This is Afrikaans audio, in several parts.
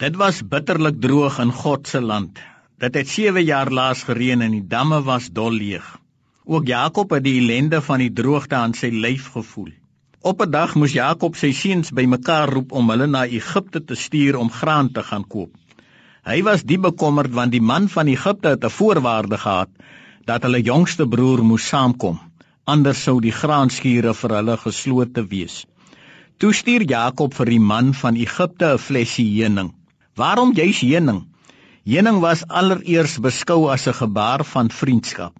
Dit was bitterlik droog in God se land. Dit het 7 jaar laas gereën en die damme was dol leeg. Ook Jakob het die ellende van die droogte aan sy lyf gevoel. Op 'n dag moes Jakob sy seuns bymekaar roep om hulle na Egipte te stuur om graan te gaan koop. Hy was diep bekommerd want die man van Egipte het 'n voorwaarde gehad dat hulle jongste broer moes saamkom, anders sou die graanskure vir hulle geslote wees. Toe stuur Jakob vir die man van Egipte 'n flesie heuning. Waarom juis heuning? Heuning was allereers beskou as 'n gebaar van vriendskap.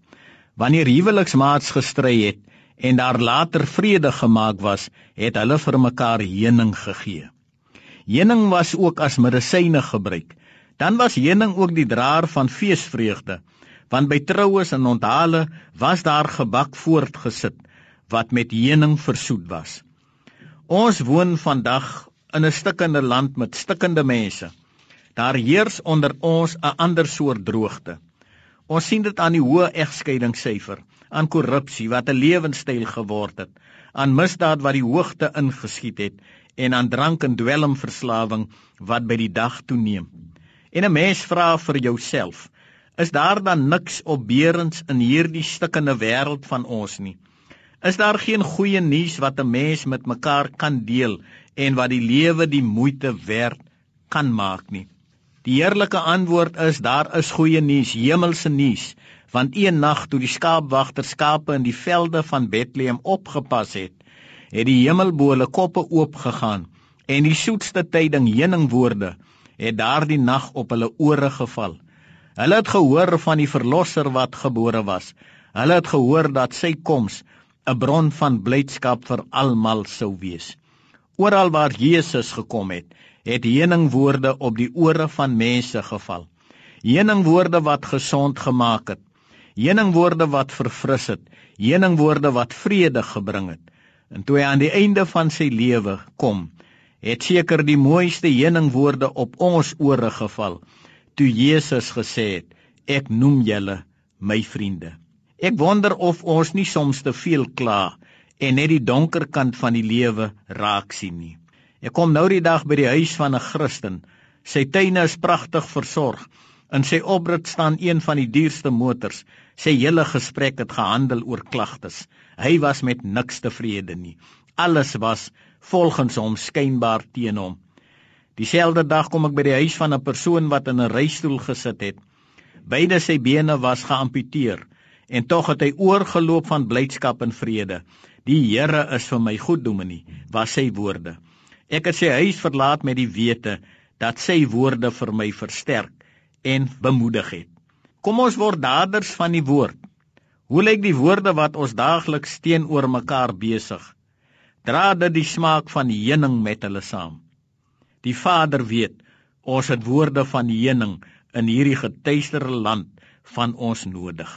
Wanneer huweliksmaats gestry het en daar later vrede gemaak was, het hulle vir mekaar heuning gegee. Heuning was ook as medisyne gebruik. Dan was heuning ook die draer van feesvreugde, want by troues en onthale was daar gebak voortgesit wat met heuning versoet was. Ons woon vandag in 'n stikkende land met stikkende mense. Daar heers onder ons 'n ander soort droogte. Ons sien dit aan die hoë egskeidingssyfer, aan korrupsie wat 'n lewenstyl geword het, aan misdaad wat die hoogte ingeskiet het en aan drank en dwelmverslawing wat by die dag toeneem. En 'n mens vra vir jouself, is daar dan niks opbeurends in hierdie stikkende wêreld van ons nie? Is daar geen goeie nuus wat 'n mens met mekaar kan deel en wat die lewe die moeite werd kan maak nie? Die heerlike antwoord is daar is goeie nuus, hemelse nuus, want een nag toe die skaapwagter skape in die velde van Bethlehem opgepas het, het die hemelbole koppe oopgegaan en die soetste tyding heuningwoorde het daardie nag op hulle ore geval. Hulle het gehoor van die verlosser wat gebore was. Hulle het gehoor dat sy koms 'n bron van blydskap vir almal sou wees. Oral waar Jesus gekom het, het heuningwoorde op die ore van mense geval. Heuningwoorde wat gesond gemaak het. Heuningwoorde wat verfris het. Heuningwoorde wat vrede gebring het. En toe hy aan die einde van sy lewe kom, het seker die mooiste heuningwoorde op ons ore geval toe Jesus gesê het: Ek noem julle my vriende. Ek wonder of ons nie soms te veel kla en net die donker kant van die lewe raak sien nie. Ek kom nou die dag by die huis van 'n Christen. Sy tuine is pragtig versorg. In sy oprit staan een van die duurste motors. Sy hele gesprek het gehandel oor klagtes. Hy was met niks tevrede nie. Alles was volgens hom skynbaar teen hom. Dieselfde dag kom ek by die huis van 'n persoon wat in 'n reistool gesit het. Beide sy bene was geamputeer en tog het hy oorgeloop van blydskap en vrede. Die Here is vir my goed, dominee, was sy woorde. Ek het sy huis verlaat met die wete dat sy woorde vir my versterk en bemoedig het. Kom ons word daders van die woord. Hoe lyk die woorde wat ons daagliks teenoor mekaar besig? Dra dit die smaak van heuning met hulle saam. Die Vader weet ons het woorde van heuning in hierdie getuisterde land van ons nodig.